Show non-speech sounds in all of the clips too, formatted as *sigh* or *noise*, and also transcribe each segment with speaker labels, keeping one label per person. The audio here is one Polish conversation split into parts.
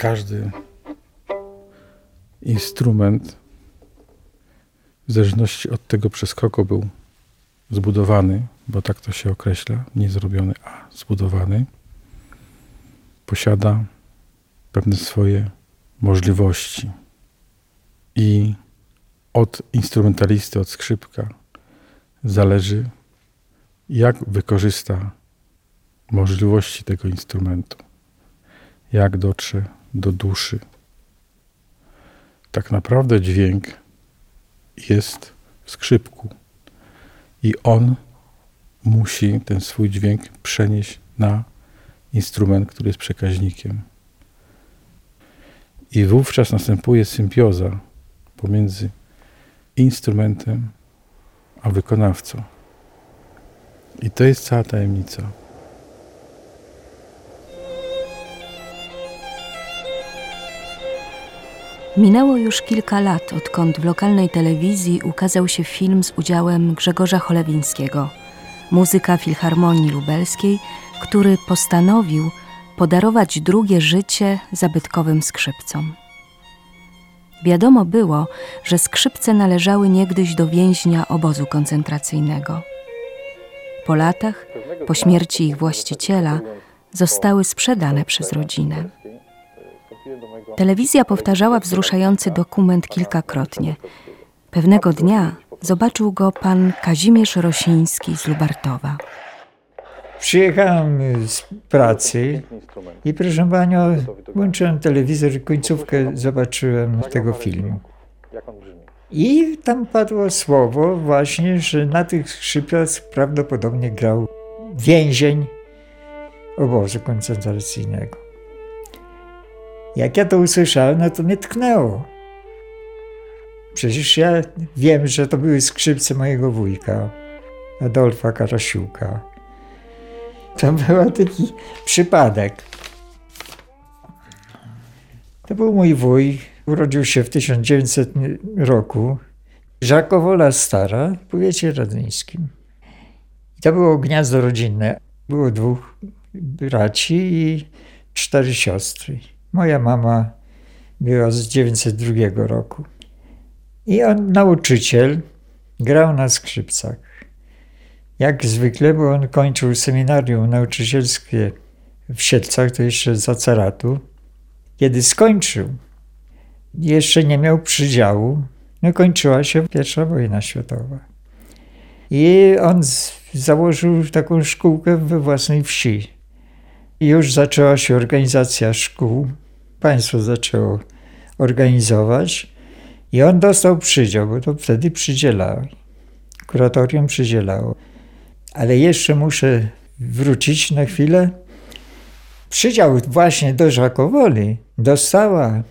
Speaker 1: każdy instrument, w zależności od tego, przez kogo był zbudowany, bo tak to się określa, nie zrobiony, a zbudowany, posiada pewne swoje możliwości. I od instrumentalisty, od skrzypka zależy, jak wykorzysta możliwości tego instrumentu, jak dotrze do duszy. Tak naprawdę dźwięk jest w skrzypku i on musi ten swój dźwięk przenieść na instrument, który jest przekaźnikiem. I wówczas następuje symbioza pomiędzy instrumentem a wykonawcą. I to jest cała tajemnica.
Speaker 2: Minęło już kilka lat, odkąd w lokalnej telewizji ukazał się film z udziałem Grzegorza Cholewińskiego, muzyka Filharmonii Lubelskiej, który postanowił podarować drugie życie zabytkowym skrzypcom. Wiadomo było, że skrzypce należały niegdyś do więźnia obozu koncentracyjnego. Po latach, po śmierci ich właściciela, zostały sprzedane przez rodzinę. Telewizja powtarzała wzruszający dokument kilkakrotnie. Pewnego dnia zobaczył go pan Kazimierz Rosiński z Lubartowa.
Speaker 3: Przyjechałem z pracy i proszę panią, włączyłem telewizor i końcówkę zobaczyłem tego filmu. I tam padło słowo właśnie, że na tych skrzypiach prawdopodobnie grał więzień obozu koncentracyjnego. Jak ja to usłyszałem, no to mnie tknęło. Przecież ja wiem, że to były skrzypce mojego wujka, Adolfa Karasiuka. To był taki przypadek. To był mój wuj, urodził się w 1900 roku. Żakowola Stara w powiecie radzyńskim. To było gniazdo rodzinne. Było dwóch braci i cztery siostry. Moja mama była z 902 roku. I on, nauczyciel, grał na skrzypcach. Jak zwykle, bo on kończył seminarium nauczycielskie w Siedlcach, to jeszcze za caratu. Kiedy skończył, jeszcze nie miał przydziału, no kończyła się pierwsza wojna światowa. I on założył taką szkółkę we własnej wsi. Już zaczęła się organizacja szkół. Państwo zaczęło organizować i on dostał przydział, bo to wtedy przydzielało. Kuratorium przydzielało. Ale jeszcze muszę wrócić na chwilę. Przydział właśnie do Żakowoli dostała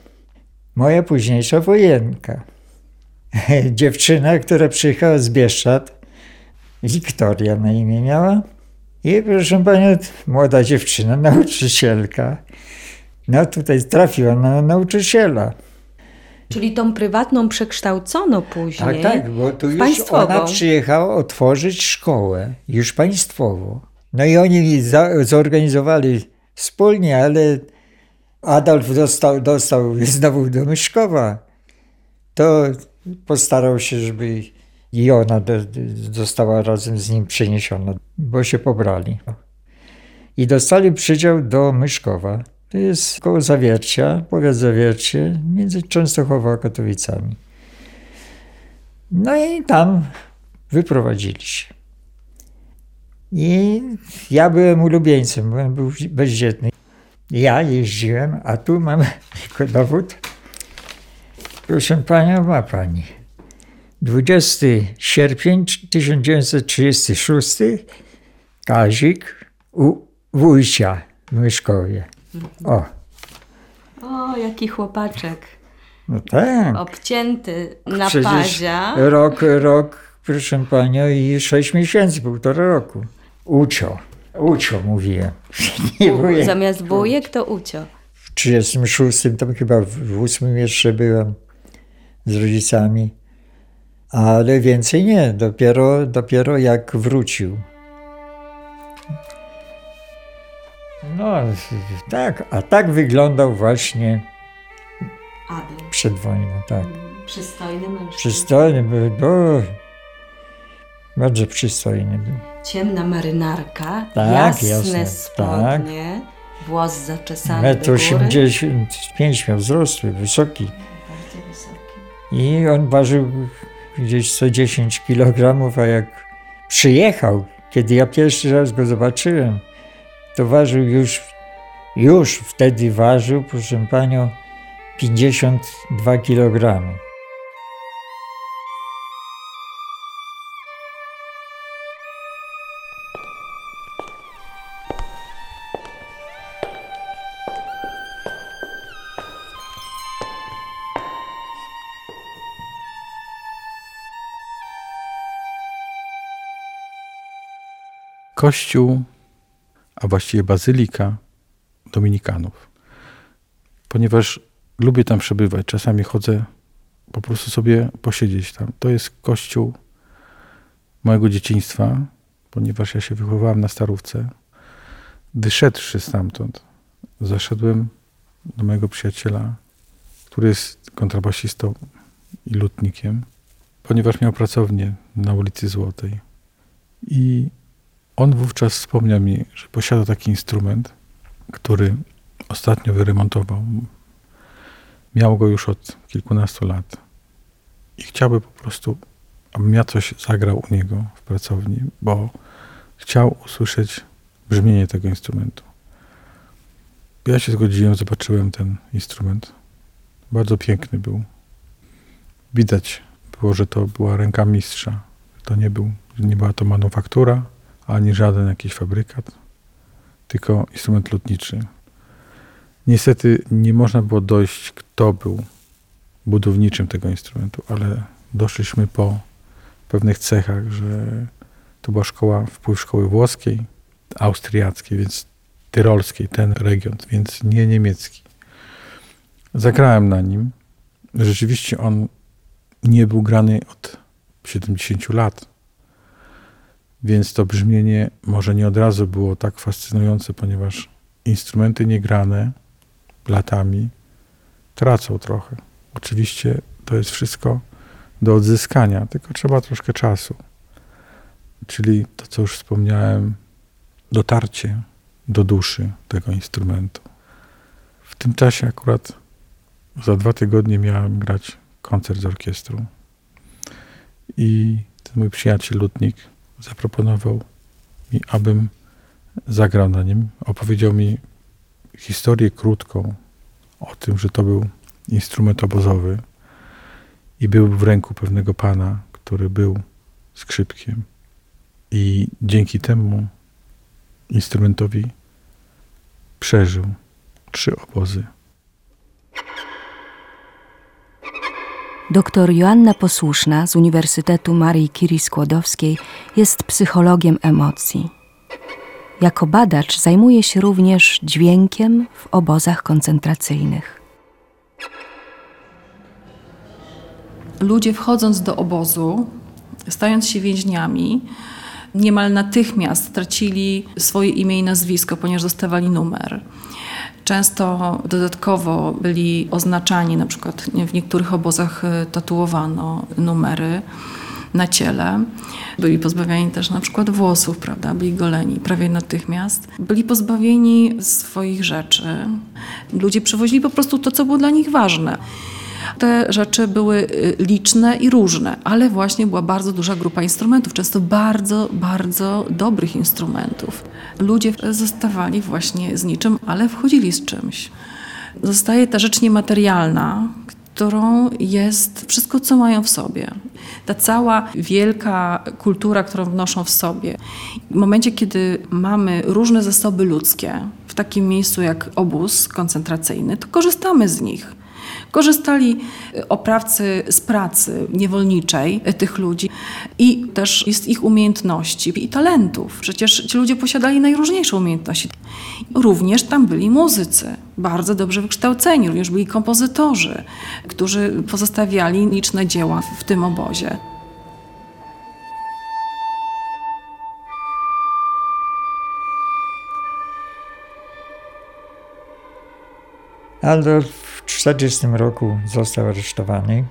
Speaker 3: moja późniejsza wojenka. *laughs* Dziewczyna, która przyjechała z Bieszczad, Wiktoria na imię miała. I proszę panią, młoda dziewczyna, nauczycielka. No tutaj trafiła na nauczyciela.
Speaker 2: Czyli tą prywatną przekształcono później.
Speaker 3: Tak, tak, bo tu już
Speaker 2: państwową.
Speaker 3: ona przyjechała otworzyć szkołę, już państwowo. No i oni za, zorganizowali wspólnie, ale Adolf dostał, dostał znowu do Myszkowa. To postarał się, żeby i ona została razem z nim przeniesiona, bo się pobrali. I dostali przydział do Myszkowa. To jest koło Zawiercia, powiat Zawiercie, między Częstochową a Katowicami. No i tam wyprowadzili się. I ja byłem ulubieńcem, on był bezdzietny. Ja jeździłem, a tu mam *laughs* dowód. Proszę panią, ma pani. 20 sierpień 1936 Kazik u wujcia w Myszkowie. O,
Speaker 2: O, jaki chłopaczek.
Speaker 3: no tak.
Speaker 2: Obcięty na
Speaker 3: Przecież
Speaker 2: pazia.
Speaker 3: Rok, rok, proszę panią, i sześć miesięcy, półtora roku. Ucio, ucio mówiłem. *laughs* Nie wujek.
Speaker 2: Zamiast bujek to ucio.
Speaker 3: W 36 tam chyba w 8 jeszcze byłem z rodzicami. Ale więcej nie, dopiero, dopiero jak wrócił. No tak, a tak wyglądał właśnie
Speaker 2: Adam.
Speaker 3: przed wojną, tak.
Speaker 2: Przystojny mężczyzna.
Speaker 3: Przystojny był, był. Bardzo przystojny był.
Speaker 2: Ciemna marynarka,
Speaker 3: Tak,
Speaker 2: jasne
Speaker 3: jasne,
Speaker 2: spodnie, włos zaczesany
Speaker 3: Metr
Speaker 2: do góry.
Speaker 3: 85 miał wzrosły, wysoki.
Speaker 2: Bardzo wysoki.
Speaker 3: I on ważył gdzieś 110 kg, a jak przyjechał, kiedy ja pierwszy raz go zobaczyłem, to ważył już, już wtedy ważył, proszę panią, 52 kg.
Speaker 1: Kościół, a właściwie bazylika Dominikanów. Ponieważ lubię tam przebywać, czasami chodzę po prostu sobie posiedzieć tam. To jest kościół mojego dzieciństwa, ponieważ ja się wychowałem na Starówce. Wyszedłszy stamtąd, zaszedłem do mojego przyjaciela, który jest kontrabasistą i lutnikiem, ponieważ miał pracownię na ulicy Złotej. I on wówczas wspomniał mi, że posiada taki instrument, który ostatnio wyremontował. Miał go już od kilkunastu lat i chciałby po prostu, abym ja coś zagrał u niego w pracowni, bo chciał usłyszeć brzmienie tego instrumentu. Ja się zgodziłem, zobaczyłem ten instrument. Bardzo piękny był. Widać było, że to była ręka mistrza. To nie, był, nie była to manufaktura, ani żaden jakiś fabrykat, tylko instrument lotniczy. Niestety nie można było dojść, kto był budowniczym tego instrumentu, ale doszliśmy po pewnych cechach, że to była szkoła, wpływ szkoły włoskiej, austriackiej, więc tyrolskiej, ten region, więc nie niemiecki. Zagrałem na nim. Rzeczywiście on nie był grany od 70 lat, więc to brzmienie może nie od razu było tak fascynujące, ponieważ instrumenty niegrane latami tracą trochę. Oczywiście to jest wszystko do odzyskania, tylko trzeba troszkę czasu. Czyli to, co już wspomniałem, dotarcie do duszy tego instrumentu. W tym czasie akurat za dwa tygodnie miałem grać koncert z orkiestrą. I ten mój przyjaciel lutnik zaproponował mi, abym zagrał na nim. Opowiedział mi historię krótką o tym, że to był instrument obozowy i był w ręku pewnego pana, który był skrzypkiem. I dzięki temu instrumentowi przeżył trzy obozy.
Speaker 2: Doktor Joanna Posłuszna z Uniwersytetu Marii Curie Skłodowskiej jest psychologiem emocji. Jako badacz zajmuje się również dźwiękiem w obozach koncentracyjnych.
Speaker 4: Ludzie wchodząc do obozu, stając się więźniami, niemal natychmiast tracili swoje imię i nazwisko, ponieważ dostawali numer. Często dodatkowo byli oznaczani, na przykład w niektórych obozach e, tatuowano numery na ciele. Byli pozbawieni też na przykład włosów, prawda? Byli goleni prawie natychmiast. Byli pozbawieni swoich rzeczy. Ludzie przywozili po prostu to, co było dla nich ważne. Te rzeczy były y, liczne i różne, ale właśnie była bardzo duża grupa instrumentów, często bardzo, bardzo dobrych instrumentów. Ludzie zostawali właśnie z niczym, ale wchodzili z czymś. Zostaje ta rzecz niematerialna, którą jest wszystko, co mają w sobie. Ta cała wielka kultura, którą wnoszą w sobie. W momencie, kiedy mamy różne zasoby ludzkie w takim miejscu jak obóz koncentracyjny, to korzystamy z nich. Korzystali oprawcy z pracy niewolniczej tych ludzi i też z ich umiejętności i talentów. Przecież ci ludzie posiadali najróżniejsze umiejętności. Również tam byli muzycy, bardzo dobrze wykształceni, również byli kompozytorzy, którzy pozostawiali liczne dzieła w tym obozie.
Speaker 3: Adolf 1940 roku został aresztowany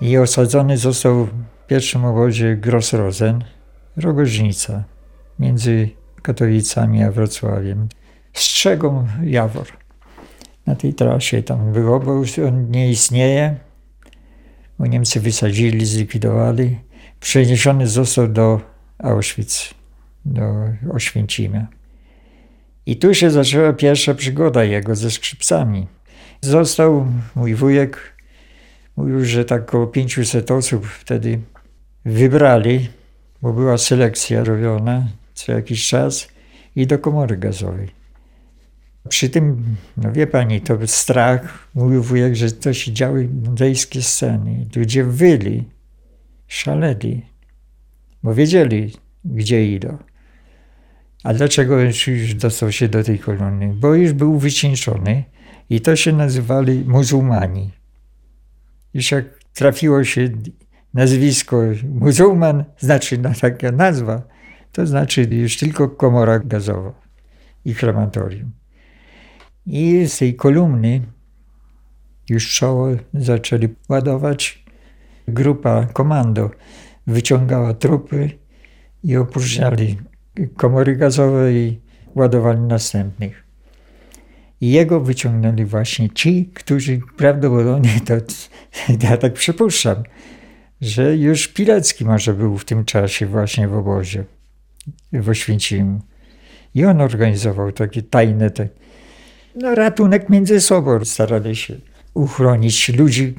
Speaker 3: i osadzony został w pierwszym obozie Grossrosen, Rogoźnica, między Katowicami a Wrocławiem. Strzegą Jawor. Na tej trasie tam był obóz, on nie istnieje, bo Niemcy wysadzili, zlikwidowali. Przeniesiony został do Auschwitz, do Oświęcimia. I tu się zaczęła pierwsza przygoda jego ze skrzypcami. Został mój wujek, mówił, że tak około 500 osób wtedy wybrali, bo była selekcja robiona co jakiś czas i do komory gazowej. Przy tym, no wie pani, to strach, mówił wujek, że to się działy mundejskie sceny. Ludzie wyli, szaleli, bo wiedzieli, gdzie idą. A dlaczego już dostał się do tej kolumny? Bo już był wycieńczony i to się nazywali muzułmani. Już jak trafiło się nazwisko muzułman, znaczy na taka nazwa, to znaczy już tylko komora gazowa i krematorium. I z tej kolumny już czoło zaczęli ładować. Grupa komando wyciągała trupy i opróżniali komory gazowe i ładowali następnych. I jego wyciągnęli właśnie ci, którzy prawdopodobnie, to *laughs* ja tak przypuszczam, że już Pilecki może był w tym czasie właśnie w obozie w Oświęcimiu. I on organizował takie tajne, te, no, ratunek między sobą. Starali się uchronić ludzi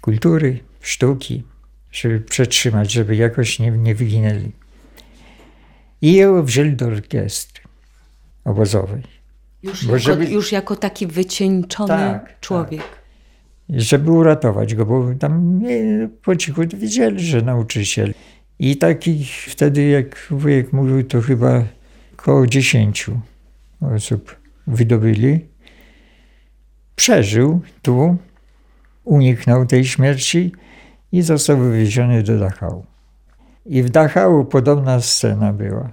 Speaker 3: kultury, sztuki, żeby przetrzymać, żeby jakoś nie, nie wyginęli. I ją wzięli do orkiestry obozowej.
Speaker 2: Już, jako, żeby, już jako taki wycieńczony tak, człowiek. Tak.
Speaker 3: Żeby uratować go, bo tam po cichu wiedzieli, że nauczyciel. I takich wtedy, jak wujek mówił, to chyba około dziesięciu osób wydobyli. Przeżył tu, uniknął tej śmierci i został wywieziony do Dachau. I w Dachau podobna scena była.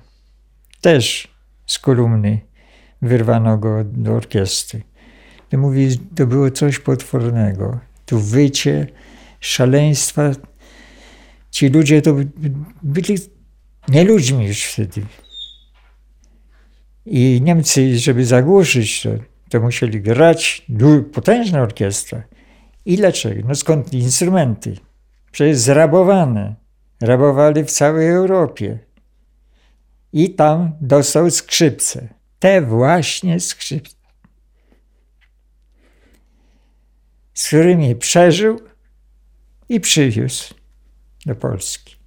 Speaker 3: Też z kolumny wyrwano go do orkiestry. To mówi, to było coś potwornego. Tu wycie, szaleństwa. Ci ludzie to byli nie ludźmi już wtedy. I Niemcy, żeby zagłuszyć to, to musieli grać potężna orkiestra. I dlaczego? No skąd instrumenty? Przecież zrabowane. Rabowali w całej Europie. I tam dostał skrzypce. Te właśnie skrzypce. Z którymi przeżył i przywiózł do Polski.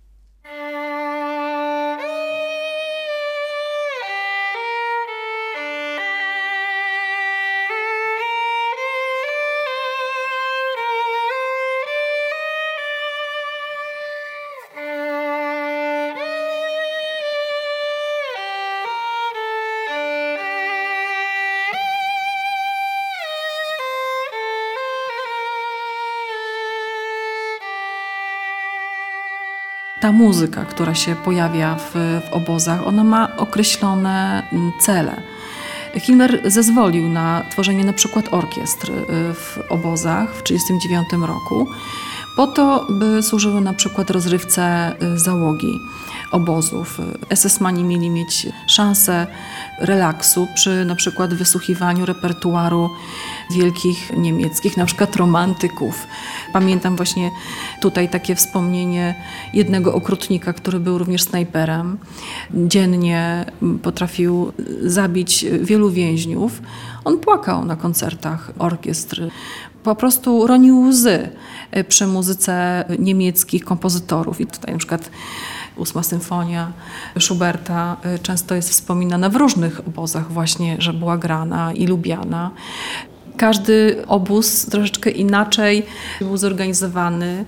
Speaker 4: Ta muzyka, która się pojawia w, w obozach, ona ma określone mm, cele. Himmler zezwolił na tworzenie na przykład orkiestr y, w obozach w 1939 roku, po to, by służyły na przykład rozrywce y, załogi obozów. SS-mani mieli mieć szansę relaksu przy na przykład wysłuchiwaniu repertuaru wielkich niemieckich, na przykład romantyków. Pamiętam właśnie tutaj takie wspomnienie jednego okrutnika, który był również snajperem. Dziennie potrafił zabić wielu więźniów. On płakał na koncertach orkiestr. Po prostu ronił łzy przy muzyce niemieckich kompozytorów. I tutaj na przykład ósma symfonia Schuberta często jest wspominana w różnych obozach właśnie, że była grana i lubiana. Każdy obóz troszeczkę inaczej był zorganizowany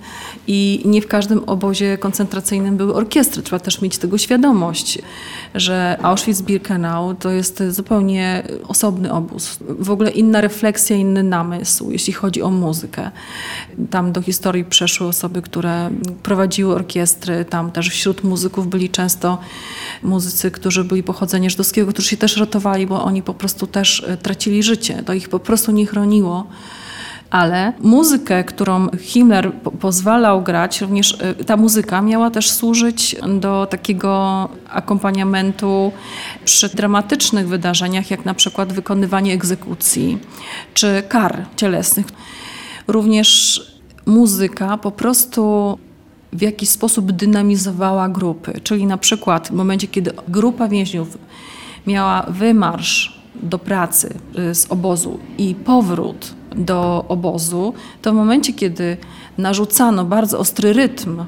Speaker 4: i nie w każdym obozie koncentracyjnym były orkiestry. Trzeba też mieć tego świadomość, że Auschwitz-Birkenau to jest zupełnie osobny obóz. W ogóle inna refleksja, inny namysł, jeśli chodzi o muzykę. Tam do historii przeszły osoby, które prowadziły orkiestry. Tam też wśród muzyków byli często muzycy, którzy byli pochodzenia żydowskiego, którzy się też ratowali, bo oni po prostu też e, tracili życie. To ich po prostu nie chroniło ale muzykę, którą Himmler po pozwalał grać, również e, ta muzyka miała też służyć do takiego akompaniamentu przy dramatycznych wydarzeniach, jak na przykład wykonywanie egzekucji czy kar cielesnych. Również muzyka po prostu w jakiś sposób dynamizowała grupy, czyli na przykład w momencie, kiedy grupa więźniów miała wymarsz do pracy y, z obozu i powrót do obozu, to w momencie, kiedy narzucano bardzo ostry rytm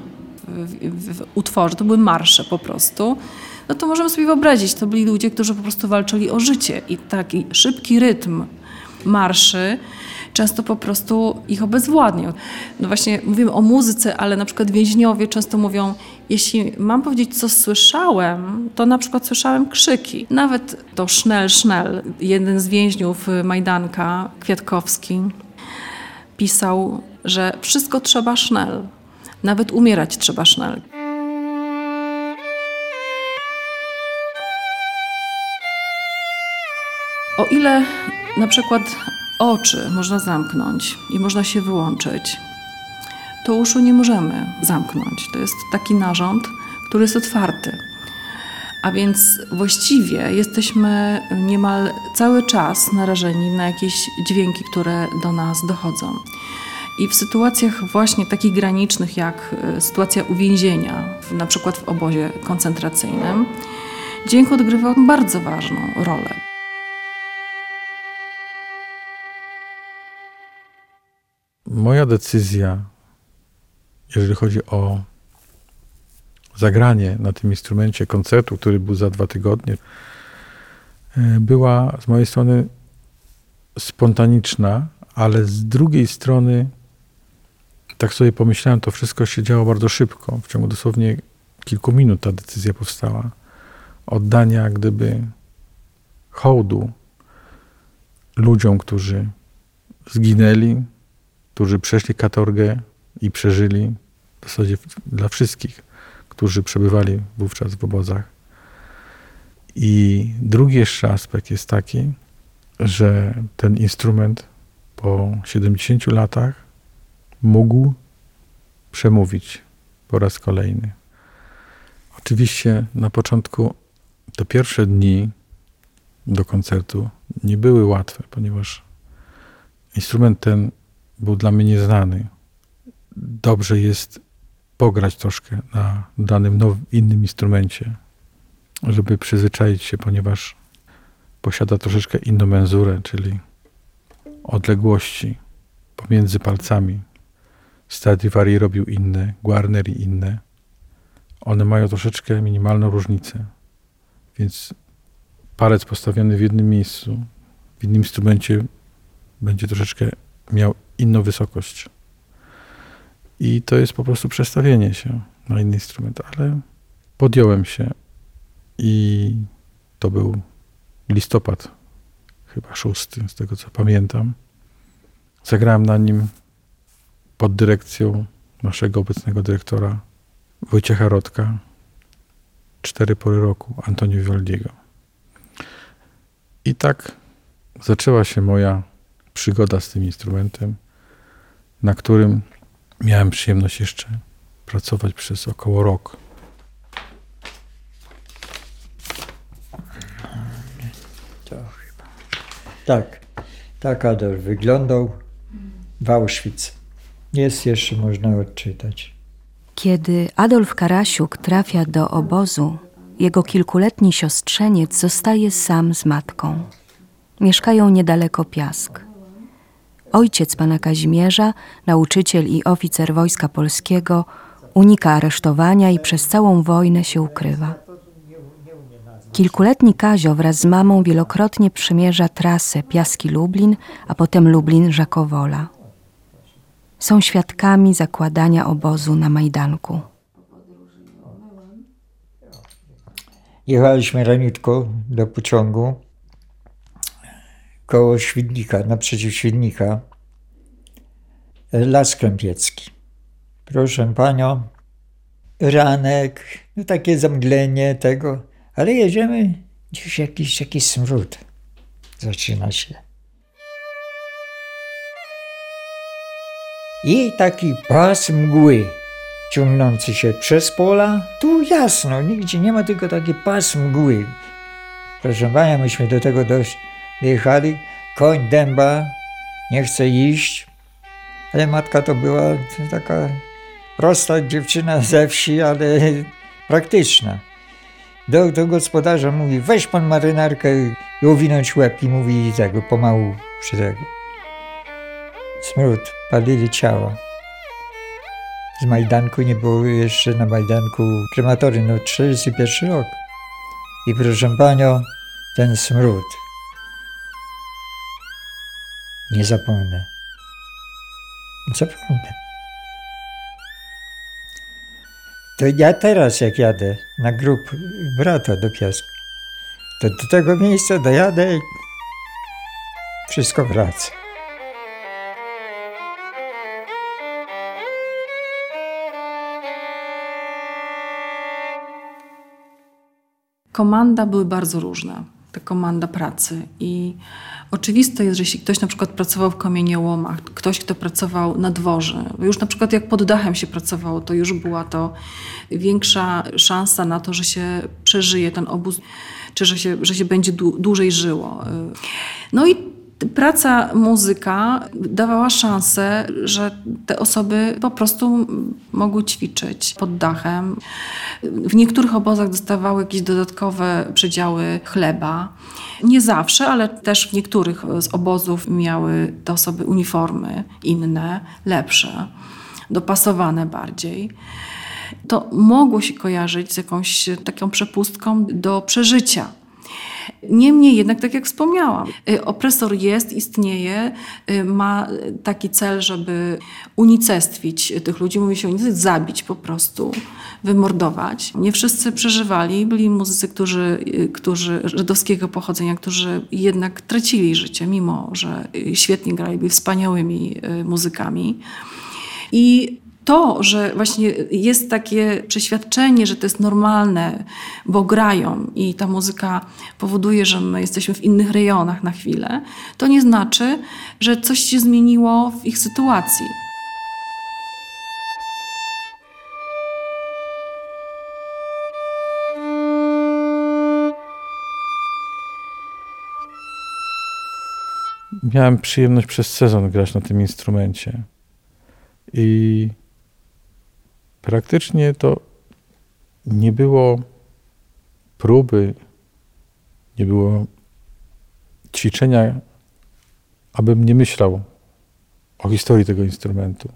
Speaker 4: w, w, utworze, to były marsze po prostu, no to możemy sobie wyobrazić, to byli ludzie, którzy po prostu walczyli o życie i taki szybki rytm marszy często po prostu ich obezwładniał. No właśnie mówimy o muzyce, ale na przykład więźniowie często mówią, jeśli mam powiedzieć, co słyszałem, to na przykład słyszałem krzyki. Nawet to Sznel, Sznel, jeden z więźniów Majdanka, Kwiatkowski, pisał, że wszystko trzeba Sznel, nawet umierać trzeba Sznel. O ile na przykład oczy można zamknąć i można się wyłączyć, to uszu nie możemy zamknąć. To jest taki narząd, który jest otwarty. A więc właściwie jesteśmy niemal cały czas narażeni na jakieś dźwięki, które do nas dochodzą. I w sytuacjach właśnie takich granicznych, jak e, sytuacja uwięzienia, na przykład w obozie koncentracyjnym, dźwięk odgrywa bardzo ważną rolę.
Speaker 1: Moja decyzja, jeżeli chodzi o zagranie na tym instrumencie koncertu, który był za dwa tygodnie, e, była z mojej strony spontaniczna, ale z drugiej strony, tak sobie pomyślałem, to wszystko się działo bardzo szybko. W ciągu dosłownie kilku minut ta decyzja powstała. Oddania, gdyby hołdu ludziom, którzy zginęli, którzy przeszli katorgę i przeżyli, w zasadzie dla wszystkich, którzy przebywali wówczas w obozach. I drugi jeszcze aspekt jest taki, że ten instrument po 70 latach mógł przemówić po raz kolejny. Oczywiście na początku te pierwsze dni do koncertu nie były łatwe, ponieważ instrument ten był dla mnie nieznany. Dobrze jest pograć troszkę na danym nowym, innym instrumencie, żeby przyzwyczaić się, ponieważ posiada troszeczkę inną menzurę, czyli odległości pomiędzy palcami. Stradivari robił inne, Guarneri inne. One mają troszeczkę minimalną różnicę. Więc palec postawiony w jednym miejscu, w innym instrumencie będzie troszeczkę miał inną wysokość. I to jest po prostu przestawienie się na inny instrument, ale podjąłem się i to był listopad, chyba szósty, z tego co pamiętam. Zagrałem na nim pod dyrekcją naszego obecnego dyrektora Wojciecha Rodka cztery pory roku Antonio Vivaldiego. I tak zaczęła się moja przygoda z tym instrumentem, na którym miałem przyjemność jeszcze pracować przez około rok.
Speaker 3: To chyba. Tak, tak Adolf wyglądał w Auschwitz. Jest jeszcze, można odczytać.
Speaker 2: Kiedy Adolf Karasiuk trafia do obozu, jego kilkuletni siostrzeniec zostaje sam z matką. Mieszkają niedaleko Piask. Ojciec pana Kazimierza, nauczyciel i oficer Wojska Polskiego, unika aresztowania i przez całą wojnę się ukrywa. Kilkuletni Kazio wraz z mamą wielokrotnie przemierza trasę Piaski Lublin, a potem Lublin Żakowola. Są świadkami zakładania obozu na Majdanku.
Speaker 3: Jechaliśmy raniutko do pociągu koło Świdnika, naprzeciw Świdnika. Las Krępiecki. Proszę panią, ranek, no takie zamglenie tego, ale jedziemy, gdzieś jakiś, jakiś smród zaczyna się. I taki pas mgły ciągnący się przez pola. Tu jasno, nigdzie nie ma tylko taki pas mgły. Proszę Pana, myśmy do tego dość dojechali. Koń dęba nie chce iść, ale matka to była taka prosta dziewczyna ze wsi, ale praktyczna. Do, do gospodarza mówi, weź pan marynarkę i owinąć łeb i mówi tego, pomału przy tego. Smród, palili ciała. Z Majdanku nie było jeszcze na Majdanku krematorium, no 41 rok. I proszę panią, ten smród. Nie zapomnę. Zapomnę. To ja teraz jak jadę na grób brata do Piasku, to do tego miejsca dojadę i wszystko wraca.
Speaker 4: Komanda były bardzo różne, ta komanda pracy i oczywiste jest, że jeśli ktoś na przykład pracował w kamieniołomach, ktoś, kto pracował na dworze, już na przykład jak pod dachem się pracowało, to już była to większa szansa na to, że się przeżyje ten obóz, czy że się, że się będzie dłużej żyło. No i praca muzyka dawała szansę, że te osoby po prostu mogły ćwiczyć pod dachem. W niektórych obozach dostawały jakieś dodatkowe przedziały chleba. Nie zawsze, ale też w niektórych z obozów miały te osoby uniformy inne, lepsze, dopasowane bardziej to mogło się kojarzyć z jakąś taką przepustką do przeżycia. Niemniej jednak, tak jak wspomniałam, y, opresor jest, istnieje, y, ma taki cel, żeby unicestwić tych ludzi, mówi się unicestwić, zabić po prostu, wymordować. Nie wszyscy przeżywali, byli muzycy, którzy, y, którzy żydowskiego pochodzenia, którzy jednak tracili życie, mimo że świetnie grali, byli wspaniałymi muzykami. I to, że właśnie jest takie przeświadczenie, że to jest normalne, bo grają i ta muzyka powoduje, że my jesteśmy w innych rejonach na chwilę, to nie znaczy, że coś się zmieniło w ich sytuacji.
Speaker 1: Miałem przyjemność przez sezon grać na tym instrumencie. I praktycznie to nie było próby, nie było ćwiczenia, abym nie myślał o historii tego instrumentu.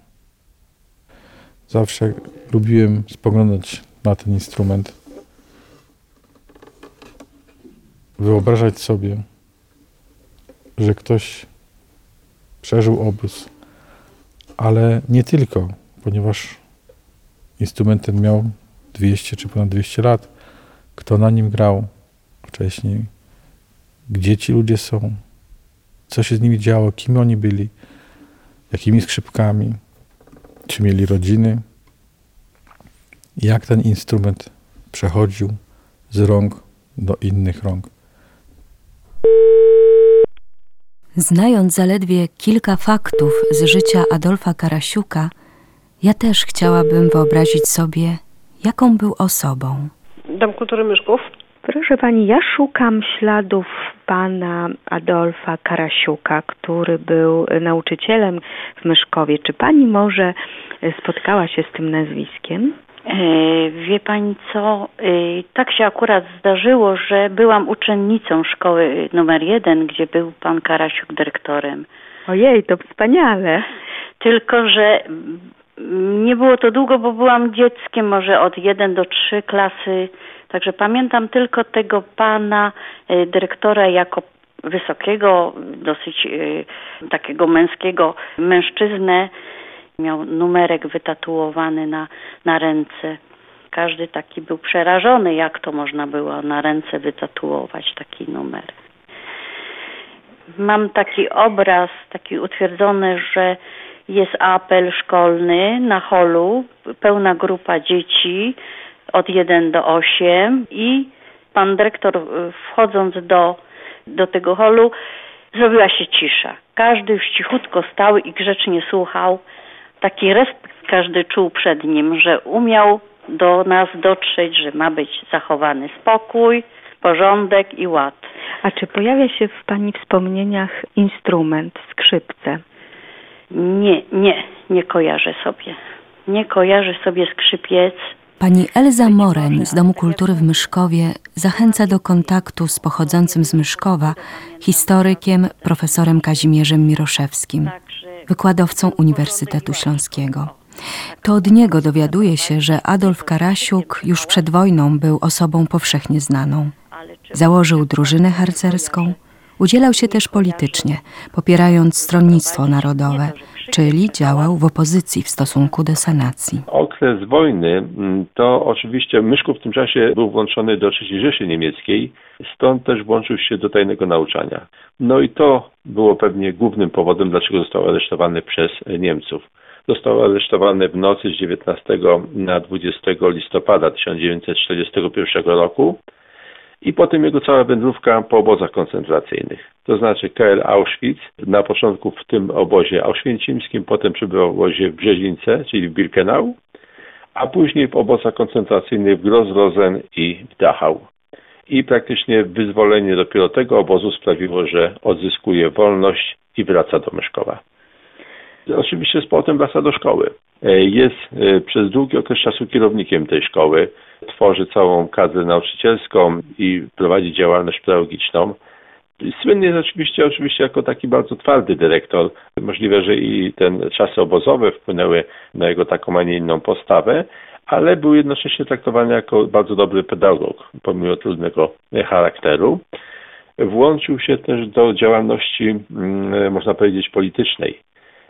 Speaker 1: Zawsze lubiłem spoglądać na ten instrument, wyobrażać sobie, że ktoś przeżył obóz, ale nie tylko, ponieważ instrument ten miał 200 czy ponad 200 lat. Kto na nim grał wcześniej? Gdzie ci ludzie są? Co się z nimi działo? Kim oni byli? Jakimi skrzypkami? Czy mieli rodziny? Jak ten instrument przechodził z rąk do innych rąk?
Speaker 2: Znając zaledwie kilka faktów z życia Adolfa Karasiuka, ja też chciałabym wyobrazić sobie, jaką był osobą.
Speaker 5: Dom Kultury Myszków.
Speaker 6: Proszę pani, ja szukam śladów pana Adolfa Karasiuka, który był nauczycielem w Myszkowie. Czy pani może spotkała się z tym nazwiskiem?
Speaker 5: E, wie pani co, e, tak się akurat zdarzyło, że byłam uczennicą szkoły numer jeden, gdzie był pan Karasiuk dyrektorem.
Speaker 6: Ojej, to wspaniale.
Speaker 5: Tylko, że nie było to długo, bo byłam dzieckiem, może od 1 do 3 klasy Także pamiętam tylko tego pana y, dyrektora jako wysokiego, dosyć y, takiego męskiego mężczyznę. Miał numerek wytatuowany na, na ręce. Każdy taki był przerażony, jak to można było na ręce wytatuować taki numer. Mam taki obraz, taki utwierdzony, że jest apel szkolny na holu, pełna grupa dzieci od 1 do 8 i pan dyrektor wchodząc do, do tego holu zrobiła się cisza. Każdy już cichutko stał i grzecznie słuchał. Taki respekt każdy czuł przed nim, że umiał do nas dotrzeć, że ma być zachowany spokój, porządek i ład.
Speaker 6: A czy pojawia się w Pani wspomnieniach instrument, skrzypce?
Speaker 5: Nie, nie, nie kojarzę sobie. Nie kojarzę sobie skrzypiec.
Speaker 2: Pani Elza Moren z Domu Kultury w Myszkowie zachęca do kontaktu z pochodzącym z Myszkowa historykiem profesorem Kazimierzem Miroszewskim, wykładowcą Uniwersytetu Śląskiego. To od niego dowiaduje się, że Adolf Karasiuk już przed wojną był osobą powszechnie znaną. Założył drużynę harcerską, udzielał się też politycznie, popierając stronnictwo narodowe, czyli działał w opozycji w stosunku do sanacji.
Speaker 7: Okres wojny mm, to oczywiście Myszków w tym czasie był włączony do III Rzeszy Niemieckiej, stąd też włączył się do tajnego nauczania. No i to było pewnie głównym powodem, dlaczego został aresztowany przez Niemców. Został aresztowany w nocy z 19 na 20 listopada 1941 roku i potem jego cała wędrówka po obozach koncentracyjnych. To znaczy KL Auschwitz, na początku w tym obozie auschwincimskim, potem przybywał w obozie w Brzezińce, czyli w Birkenau, a później w obozach koncentracyjnych w Gross-Rosen i w Dachau. I praktycznie wyzwolenie dopiero tego obozu sprawiło, że odzyskuje wolność i wraca do Myszkowa. Oczywiście z powrotem wraca do szkoły. Jest e, przez długi okres czasu kierownikiem tej szkoły tworzy całą kadrę nauczycielską i prowadzi działalność pedagogiczną. Słynny jest oczywiście, oczywiście jako taki bardzo twardy dyrektor. Możliwe, że i ten czasy obozowe wpłynęły na jego taką, a nie inną postawę, ale był jednocześnie traktowany jako bardzo dobry pedagog, pomimo trudnego charakteru. Włączył się też do działalności, mm, można powiedzieć, politycznej.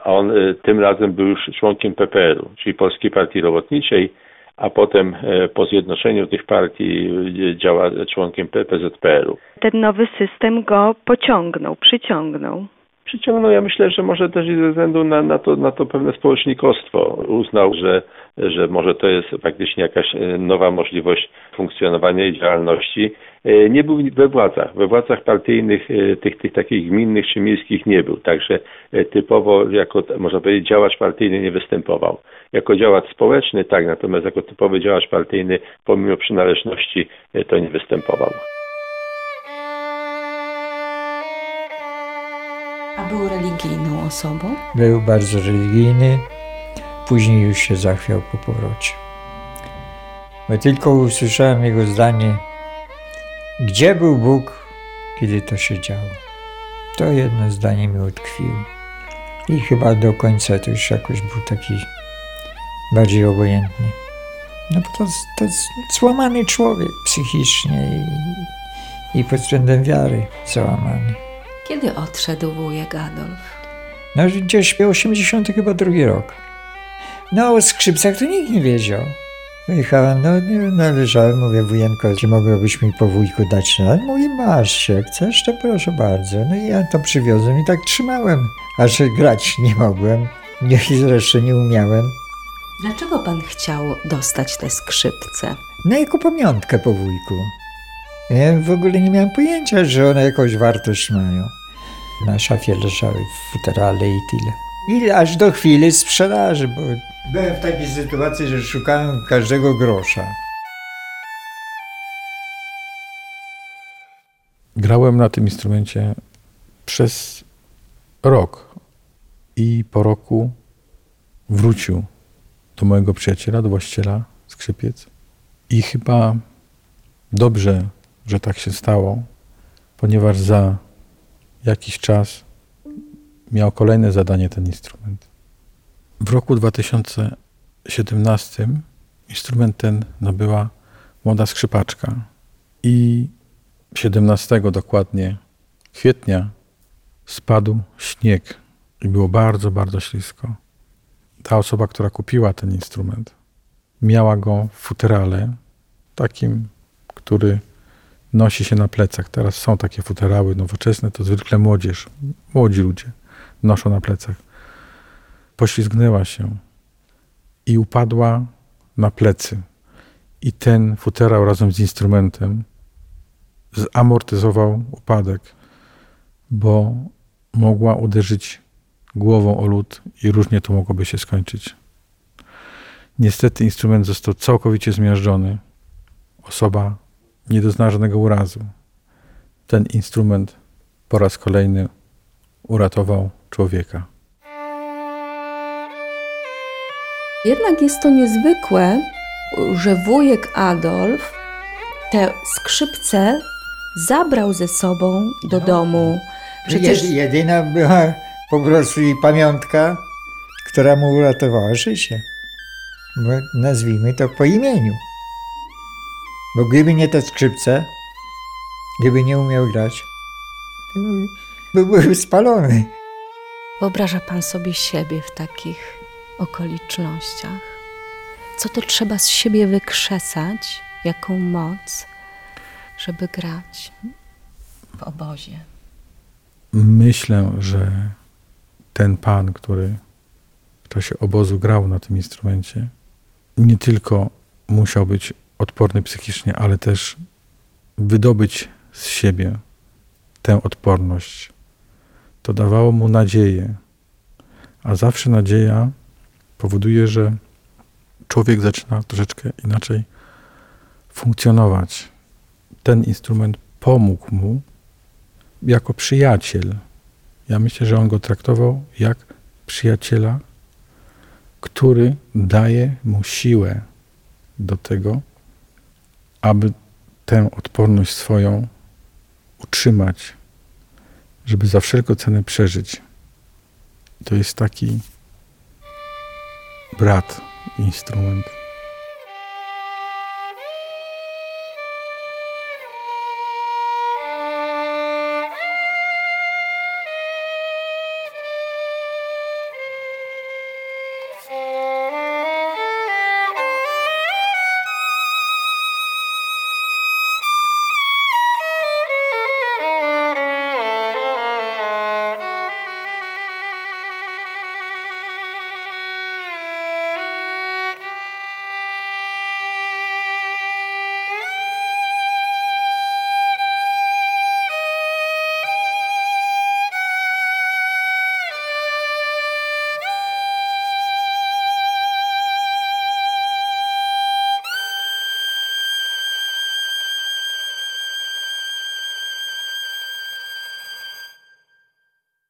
Speaker 7: On y, tym razem był już członkiem PPR-u, czyli Polskiej Partii Robotniczej, a potem e, po zjednoczeniu tych partii e, działa członkiem PZPR-u.
Speaker 6: Ten nowy system go pociągnął, przyciągnął.
Speaker 7: Przyciągnął, ja myślę, że może też i ze względu na, na, to, na to pewne społecznikostwo. Uznał, że, że może to jest faktycznie jakaś e, nowa możliwość funkcjonowania i działalności. Nie był we władzach. We władzach partyjnych, tych, tych takich gminnych czy miejskich nie był. Także typowo jako, można powiedzieć, działacz partyjny nie występował. Jako działacz społeczny tak, natomiast jako typowy działacz partyjny pomimo przynależności e, to nie występował.
Speaker 2: Był religijną osobą?
Speaker 3: Był bardzo religijny, później już się zachwiał po powrocie. Bo tylko usłyszałem jego zdanie, gdzie był Bóg, kiedy to się działo. To jedno zdanie mi utkwiło. I chyba do końca to już jakoś był taki bardziej obojętny. No bo to, to jest złamany człowiek psychicznie i, i pod względem wiary załamany.
Speaker 2: Kiedy odszedł wujek Adolf?
Speaker 3: No gdzieś 80 chyba drugi rok. No o skrzypcach to nikt nie wiedział. Wyjechałem, no, no leżałem, mówię, wujenko, czy mogłabyś mi po wujku dać na? Mówi, masz się, chcesz, to proszę bardzo. No i ja to przywiozłem i tak trzymałem, aż grać nie mogłem, nie, zresztą nie umiałem.
Speaker 2: Dlaczego pan chciał dostać te skrzypce?
Speaker 3: No jako pamiątkę po wujku. Ja w ogóle nie miałem pojęcia, że one jakąś wartość mają. Na szafie leżały futerale i tyle. I aż do chwili sprzedaży, bo byłem w takiej sytuacji, że szukałem każdego grosza.
Speaker 1: Grałem na tym instrumencie przez rok i po roku wrócił do mojego przyjaciela, do właściciela skrzypiec. I chyba dobrze, że tak się stało, ponieważ za jakiś czas miał kolejne zadanie ten instrument. W roku 2017 instrument ten nabyła młoda skrzypaczka. I 17 dokładnie kwietnia spadł śnieg i było bardzo, bardzo ślisko. Ta osoba, która kupiła ten instrument, miała go w futerale, takim, który nosi się na plecach. Teraz są takie futerały nowoczesne, to zwykle młodzież, młodzi ludzie noszą na plecach. Poślizgnęła się i upadła na plecy. I ten futerał razem z instrumentem zamortyzował upadek, bo mogła uderzyć głową o lód i różnie to mogłoby się skończyć. Niestety instrument został całkowicie zmiażdżony. Osoba nie doznała żadnego urazu. Ten instrument po raz kolejny uratował człowieka.
Speaker 2: Jednak jest to niezwykłe, że wujek Adolf te skrzypce zabrał ze sobą do
Speaker 3: No.
Speaker 2: domu.
Speaker 3: Przecież
Speaker 2: Przecież
Speaker 3: jedyna była po prostu i pamiątka, która mu uratowała życie. Bo nazwijmy to po imieniu. Bo gdyby nie te skrzypce, gdyby nie umiał grać, to by były spalone.
Speaker 2: wyobraża pan sobie siebie w takich okolicznościach? Co to trzeba z siebie wykrzesać, jaką moc, żeby grać w obozie?
Speaker 1: Myślę, że ten pan, który w czasie obozu grał na tym instrumencie, nie tylko musiał być odporny psychicznie, ale też wydobyć z siebie tę odporność. To dawało mu nadzieję, a zawsze nadzieja powoduje, że człowiek zaczyna troszeczkę inaczej funkcjonować. Ten instrument pomógł mu jako przyjaciel. Ja myślę, że on go traktował jak przyjaciela, który daje mu siłę do tego, aby tę odporność swoją utrzymać, żeby za wszelką cenę przeżyć. To jest taki brat, instrument.